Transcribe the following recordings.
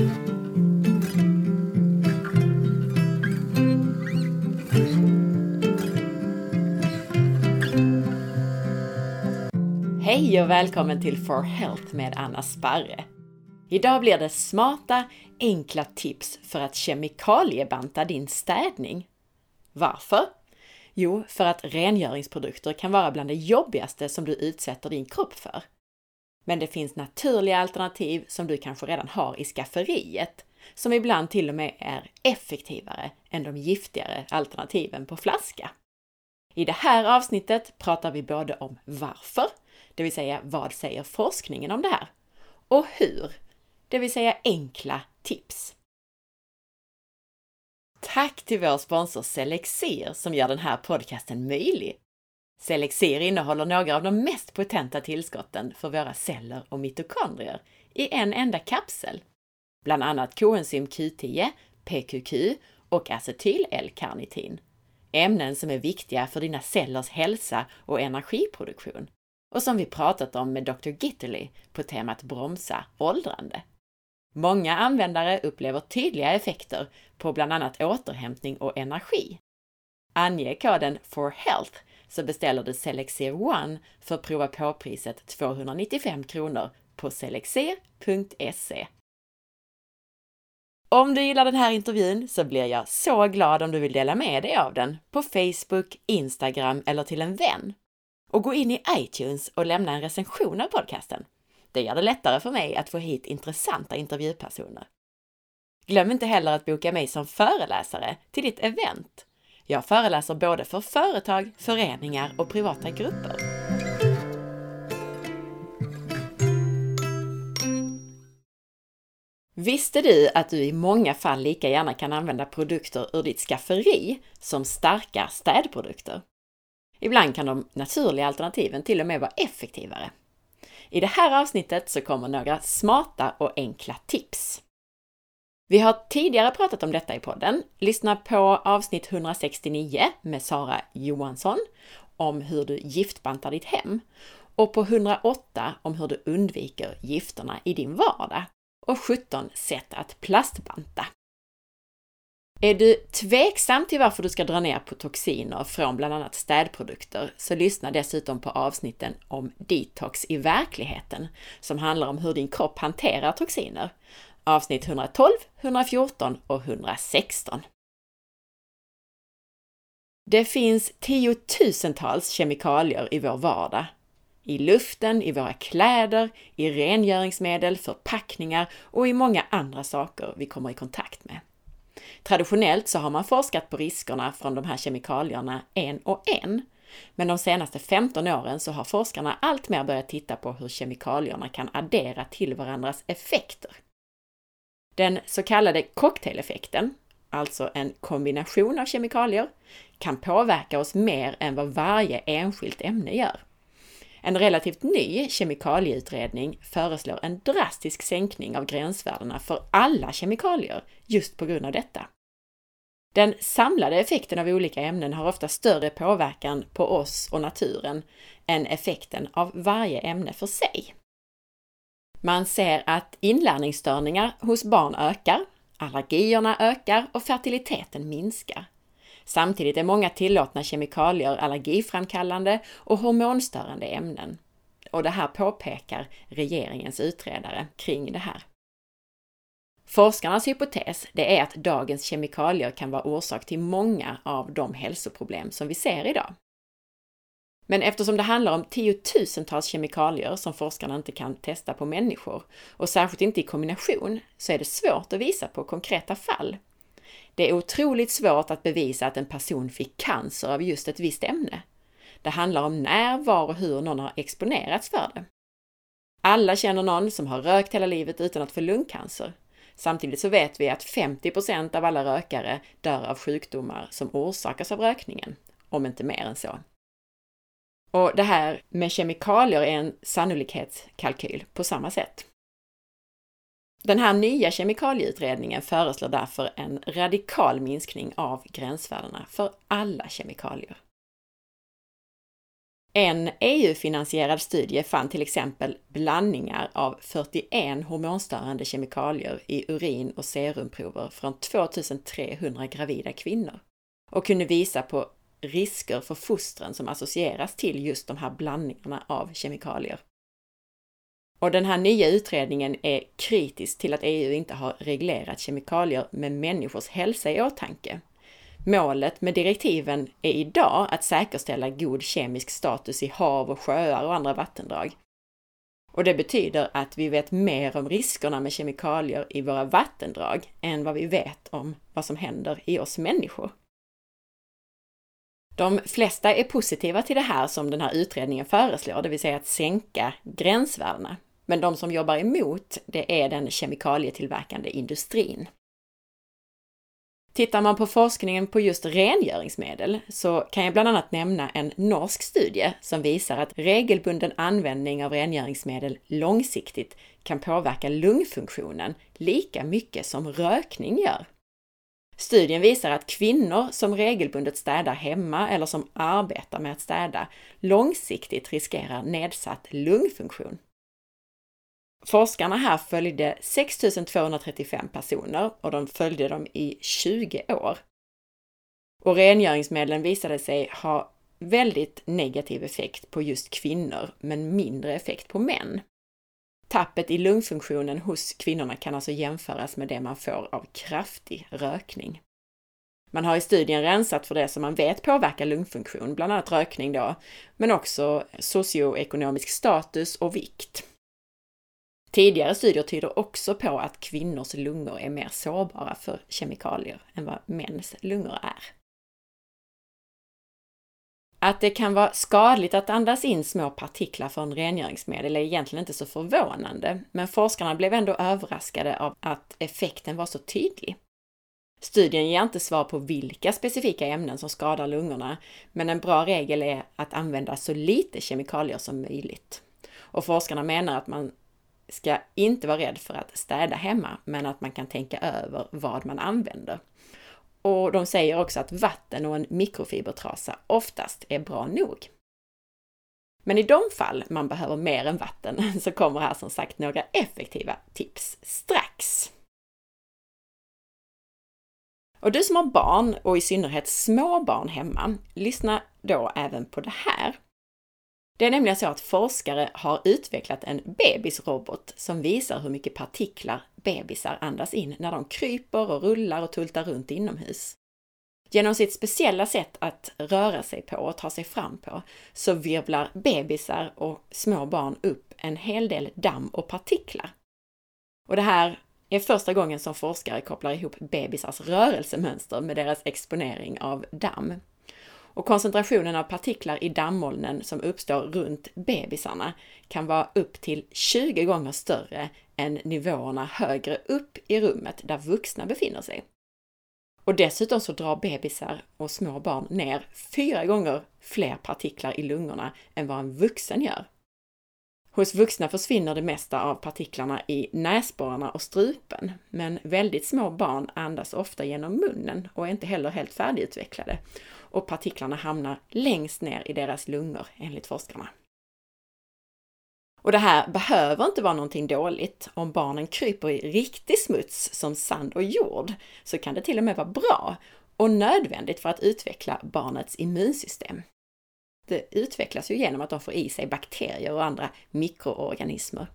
Hej och välkommen till For Health med Anna Sparre. Idag blir det smarta, enkla tips för att kemikaliebanta din städning. Varför? Jo, för att rengöringsprodukter kan vara bland det jobbigaste som du utsätter din kropp för. Men det finns naturliga alternativ som du kanske redan har i skafferiet, som ibland till och med är effektivare än de giftigare alternativen på flaska. I det här avsnittet pratar vi både om varför, det vill säga vad säger forskningen om det här? Och hur, det vill säga enkla tips. Tack till vår sponsor Selexir som gör den här podcasten möjlig. Selexir innehåller några av de mest potenta tillskotten för våra celler och mitokondrier i en enda kapsel. Bland annat koenzym Q10, PQQ och acetyl-L-karnitin. Ämnen som är viktiga för dina cellers hälsa och energiproduktion och som vi pratat om med Dr. Gitterly på temat bromsa åldrande. Många användare upplever tydliga effekter på bland annat återhämtning och energi. Ange koden FORHEALTH så beställer du Selexer One för prova på-priset 295 kronor på selexer.se. Om du gillar den här intervjun så blir jag så glad om du vill dela med dig av den på Facebook, Instagram eller till en vän. Och gå in i iTunes och lämna en recension av podcasten. Det gör det lättare för mig att få hit intressanta intervjupersoner. Glöm inte heller att boka mig som föreläsare till ditt event. Jag föreläser både för företag, föreningar och privata grupper. Visste du att du i många fall lika gärna kan använda produkter ur ditt skafferi som starka städprodukter? Ibland kan de naturliga alternativen till och med vara effektivare. I det här avsnittet så kommer några smarta och enkla tips. Vi har tidigare pratat om detta i podden. Lyssna på avsnitt 169 med Sara Johansson om hur du giftbantar ditt hem och på 108 om hur du undviker gifterna i din vardag och 17 sätt att plastbanta. Är du tveksam till varför du ska dra ner på toxiner från bland annat städprodukter så lyssna dessutom på avsnitten om detox i verkligheten som handlar om hur din kropp hanterar toxiner. Avsnitt 112, 114 och 116. Det finns tiotusentals kemikalier i vår vardag. I luften, i våra kläder, i rengöringsmedel, förpackningar och i många andra saker vi kommer i kontakt med. Traditionellt så har man forskat på riskerna från de här kemikalierna en och en. Men de senaste 15 åren så har forskarna alltmer börjat titta på hur kemikalierna kan addera till varandras effekter. Den så kallade cocktaileffekten, alltså en kombination av kemikalier, kan påverka oss mer än vad varje enskilt ämne gör. En relativt ny kemikalieutredning föreslår en drastisk sänkning av gränsvärdena för alla kemikalier just på grund av detta. Den samlade effekten av olika ämnen har ofta större påverkan på oss och naturen än effekten av varje ämne för sig. Man ser att inlärningsstörningar hos barn ökar, allergierna ökar och fertiliteten minskar. Samtidigt är många tillåtna kemikalier allergiframkallande och hormonstörande ämnen. Och det här påpekar regeringens utredare kring det här. Forskarnas hypotes det är att dagens kemikalier kan vara orsak till många av de hälsoproblem som vi ser idag. Men eftersom det handlar om tiotusentals kemikalier som forskarna inte kan testa på människor, och särskilt inte i kombination, så är det svårt att visa på konkreta fall det är otroligt svårt att bevisa att en person fick cancer av just ett visst ämne. Det handlar om när, var och hur någon har exponerats för det. Alla känner någon som har rökt hela livet utan att få lungcancer. Samtidigt så vet vi att 50% av alla rökare dör av sjukdomar som orsakas av rökningen, om inte mer än så. Och det här med kemikalier är en sannolikhetskalkyl på samma sätt. Den här nya kemikalieutredningen föreslår därför en radikal minskning av gränsvärdena för alla kemikalier. En EU-finansierad studie fann till exempel blandningar av 41 hormonstörande kemikalier i urin och serumprover från 2300 gravida kvinnor och kunde visa på risker för fostren som associeras till just de här blandningarna av kemikalier. Och den här nya utredningen är kritisk till att EU inte har reglerat kemikalier med människors hälsa i åtanke. Målet med direktiven är idag att säkerställa god kemisk status i hav och sjöar och andra vattendrag. Och det betyder att vi vet mer om riskerna med kemikalier i våra vattendrag än vad vi vet om vad som händer i oss människor. De flesta är positiva till det här som den här utredningen föreslår, det vill säga att sänka gränsvärdena. Men de som jobbar emot, det är den kemikalietillverkande industrin. Tittar man på forskningen på just rengöringsmedel så kan jag bland annat nämna en norsk studie som visar att regelbunden användning av rengöringsmedel långsiktigt kan påverka lungfunktionen lika mycket som rökning gör. Studien visar att kvinnor som regelbundet städar hemma eller som arbetar med att städa långsiktigt riskerar nedsatt lungfunktion. Forskarna här följde 6235 personer och de följde dem i 20 år. Och rengöringsmedlen visade sig ha väldigt negativ effekt på just kvinnor, men mindre effekt på män. Tappet i lungfunktionen hos kvinnorna kan alltså jämföras med det man får av kraftig rökning. Man har i studien rensat för det som man vet påverkar lungfunktion, bland annat rökning då, men också socioekonomisk status och vikt. Tidigare studier tyder också på att kvinnors lungor är mer sårbara för kemikalier än vad mäns lungor är. Att det kan vara skadligt att andas in små partiklar från rengöringsmedel är egentligen inte så förvånande, men forskarna blev ändå överraskade av att effekten var så tydlig. Studien ger inte svar på vilka specifika ämnen som skadar lungorna, men en bra regel är att använda så lite kemikalier som möjligt. Och forskarna menar att man ska inte vara rädd för att städa hemma, men att man kan tänka över vad man använder. Och de säger också att vatten och en mikrofibertrasa oftast är bra nog. Men i de fall man behöver mer än vatten så kommer här som sagt några effektiva tips strax. Och du som har barn och i synnerhet små barn hemma, lyssna då även på det här. Det är nämligen så att forskare har utvecklat en bebisrobot som visar hur mycket partiklar bebisar andas in när de kryper och rullar och tultar runt inomhus. Genom sitt speciella sätt att röra sig på och ta sig fram på så virvlar bebisar och små barn upp en hel del damm och partiklar. Och det här är första gången som forskare kopplar ihop bebisars rörelsemönster med deras exponering av damm. Och koncentrationen av partiklar i dammolnen som uppstår runt bebisarna kan vara upp till 20 gånger större än nivåerna högre upp i rummet där vuxna befinner sig. Och dessutom så drar bebisar och små barn ner fyra gånger fler partiklar i lungorna än vad en vuxen gör. Hos vuxna försvinner det mesta av partiklarna i näsborrarna och strupen, men väldigt små barn andas ofta genom munnen och är inte heller helt färdigutvecklade. Och partiklarna hamnar längst ner i deras lungor, enligt forskarna. Och det här behöver inte vara någonting dåligt. Om barnen kryper i riktig smuts som sand och jord så kan det till och med vara bra och nödvändigt för att utveckla barnets immunsystem. Det utvecklas ju genom att de får i sig bakterier och andra mikroorganismer.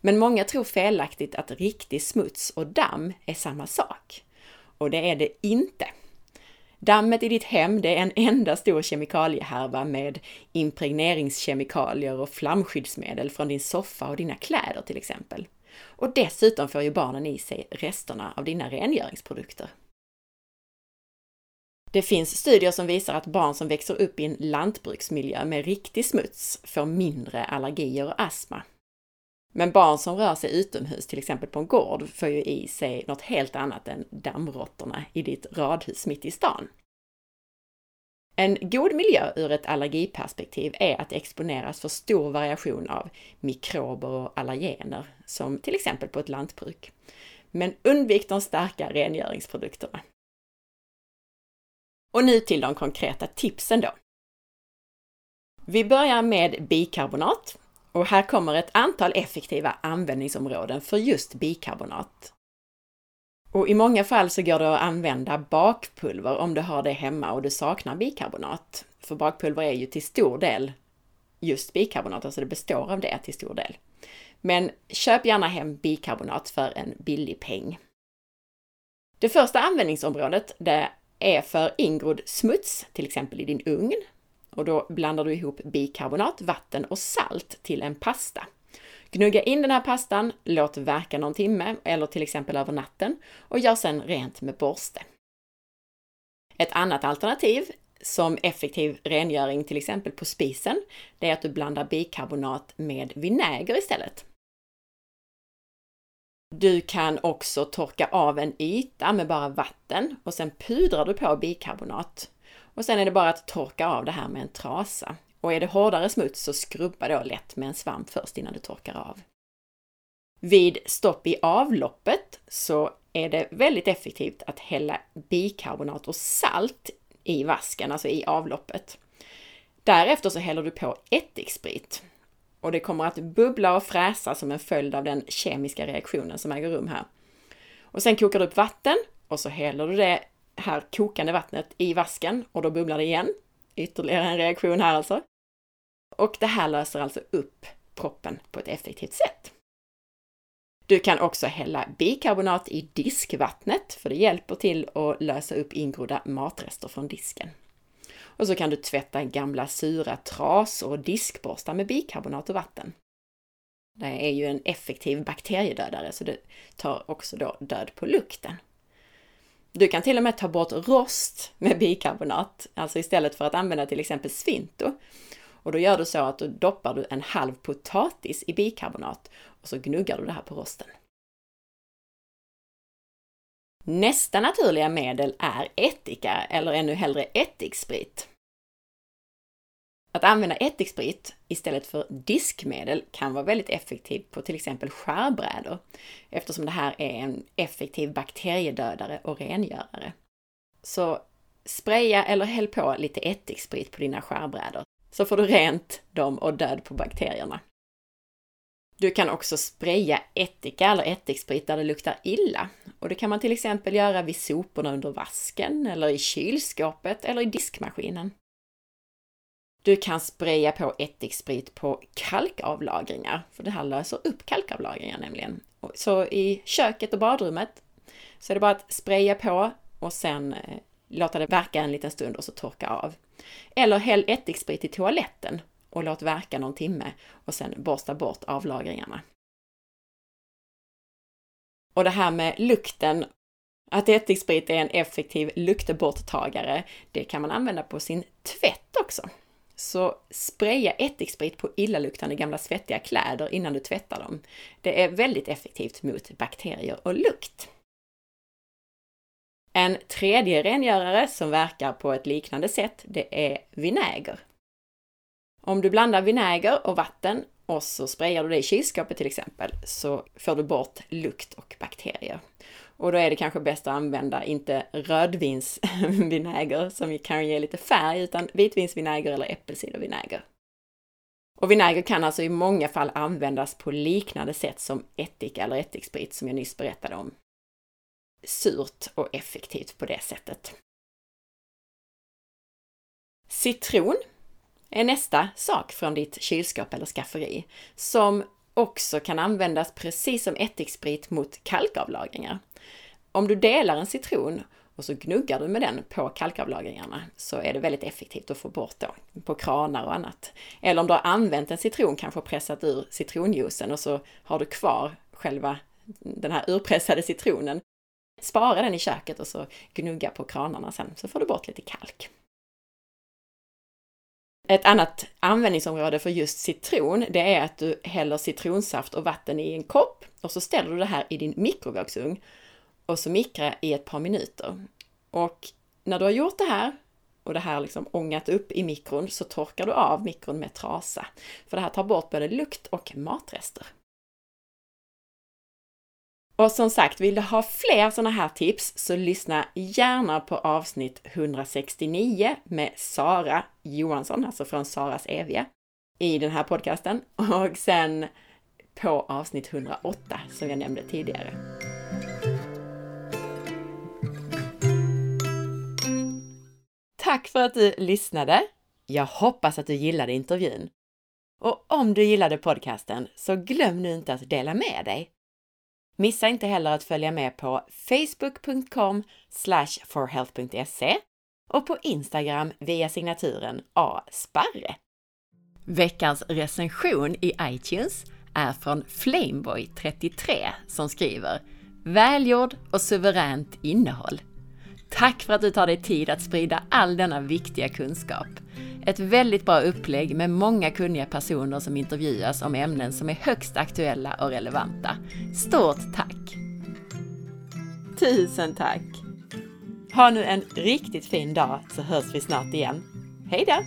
Men många tror felaktigt att riktig smuts och damm är samma sak. Och det är det inte. Dammet i ditt hem, det är en enda stor kemikaliehärva med impregneringskemikalier och flamskyddsmedel från din soffa och dina kläder till exempel. Och dessutom får ju barnen i sig resterna av dina rengöringsprodukter. Det finns studier som visar att barn som växer upp i en lantbruksmiljö med riktig smuts får mindre allergier och astma. Men barn som rör sig utomhus, till exempel på en gård, får ju i sig något helt annat än dammråttorna i ditt radhus mitt i stan. En god miljö ur ett allergiperspektiv är att exponeras för stor variation av mikrober och allergener, som till exempel på ett lantbruk. Men undvik de starka rengöringsprodukterna. Och nu till de konkreta tipsen då. Vi börjar med bikarbonat och här kommer ett antal effektiva användningsområden för just bikarbonat. Och i många fall så går det att använda bakpulver om du har det hemma och du saknar bikarbonat. För bakpulver är ju till stor del just bikarbonat, alltså det består av det till stor del. Men köp gärna hem bikarbonat för en billig peng. Det första användningsområdet det är för ingrodd smuts, till exempel i din ugn. Och då blandar du ihop bikarbonat, vatten och salt till en pasta. Gnugga in den här pastan, låt verka någon timme eller till exempel över natten och gör sedan rent med borste. Ett annat alternativ som effektiv rengöring, till exempel på spisen, det är att du blandar bikarbonat med vinäger istället. Du kan också torka av en yta med bara vatten och sen pudrar du på bikarbonat. Och sen är det bara att torka av det här med en trasa. Och är det hårdare smuts så skrubba då lätt med en svamp först innan du torkar av. Vid stopp i avloppet så är det väldigt effektivt att hälla bikarbonat och salt i vasken, alltså i avloppet. Därefter så häller du på ättiksprit och det kommer att bubbla och fräsa som en följd av den kemiska reaktionen som äger rum här. Och sen kokar du upp vatten och så häller du det här kokande vattnet i vasken och då bubblar det igen. Ytterligare en reaktion här alltså. Och det här löser alltså upp proppen på ett effektivt sätt. Du kan också hälla bikarbonat i diskvattnet, för det hjälper till att lösa upp ingrodda matrester från disken. Och så kan du tvätta gamla sura trasor och diskborstar med bikarbonat och vatten. Det är ju en effektiv bakteriedödare, så det tar också då död på lukten. Du kan till och med ta bort rost med bikarbonat, alltså istället för att använda till exempel svinto. Och då gör du så att du doppar du en halv potatis i bikarbonat och så gnuggar du det här på rosten. Nästa naturliga medel är ättika eller ännu hellre ättiksprit. Att använda ättiksprit istället för diskmedel kan vara väldigt effektivt på till exempel skärbrädor eftersom det här är en effektiv bakteriedödare och rengörare. Så spraya eller häll på lite ättiksprit på dina skärbrädor så får du rent dem och död på bakterierna. Du kan också spraya ättika eller ättiksprit där det luktar illa. Och det kan man till exempel göra vid soporna under vasken, eller i kylskåpet eller i diskmaskinen. Du kan spraya på ättiksprit på kalkavlagringar, för det här löser upp kalkavlagringar nämligen. Så i köket och badrummet så är det bara att spraya på och sen eh, låta det verka en liten stund och så torka av. Eller häll ättiksprit i toaletten och låt verka någon timme och sen borsta bort avlagringarna. Och det här med lukten, att ättiksprit är en effektiv luktborttagare, det kan man använda på sin tvätt också. Så spraya ättiksprit på illaluktande gamla svettiga kläder innan du tvättar dem. Det är väldigt effektivt mot bakterier och lukt. En tredje rengörare som verkar på ett liknande sätt, det är vinäger. Om du blandar vinäger och vatten och så sprayar du det i kylskåpet till exempel, så får du bort lukt och bakterier. Och då är det kanske bäst att använda inte rödvinsvinäger som kan ge lite färg, utan vitvinsvinäger eller äppelcidervinäger. Och vinäger kan alltså i många fall användas på liknande sätt som ättika eller ättiksprit som jag nyss berättade om. Surt och effektivt på det sättet. Citron är nästa sak från ditt kylskåp eller skafferi som också kan användas precis som ättiksprit mot kalkavlagringar. Om du delar en citron och så gnuggar du med den på kalkavlagringarna så är det väldigt effektivt att få bort då på kranar och annat. Eller om du har använt en citron, kanske pressat ur citronjuicen och så har du kvar själva den här urpressade citronen. Spara den i köket och så gnugga på kranarna sen så får du bort lite kalk. Ett annat användningsområde för just citron, det är att du häller citronsaft och vatten i en kopp och så ställer du det här i din mikrovågsugn och så mikra i ett par minuter. Och när du har gjort det här och det här liksom ångat upp i mikron så torkar du av mikron med trasa. För det här tar bort både lukt och matrester. Och som sagt, vill du ha fler sådana här tips så lyssna gärna på avsnitt 169 med Sara Johansson, alltså från Saras Eviga, i den här podcasten. Och sen på avsnitt 108 som jag nämnde tidigare. Tack för att du lyssnade! Jag hoppas att du gillade intervjun. Och om du gillade podcasten så glöm nu inte att dela med dig. Missa inte heller att följa med på facebook.com forhealth.se och på Instagram via signaturen asparre. Veckans recension i iTunes är från Flameboy33 som skriver Välgjord och suveränt innehåll. Tack för att du tar dig tid att sprida all denna viktiga kunskap. Ett väldigt bra upplägg med många kunniga personer som intervjuas om ämnen som är högst aktuella och relevanta. Stort tack! Tusen tack! Ha nu en riktigt fin dag så hörs vi snart igen. Hej då!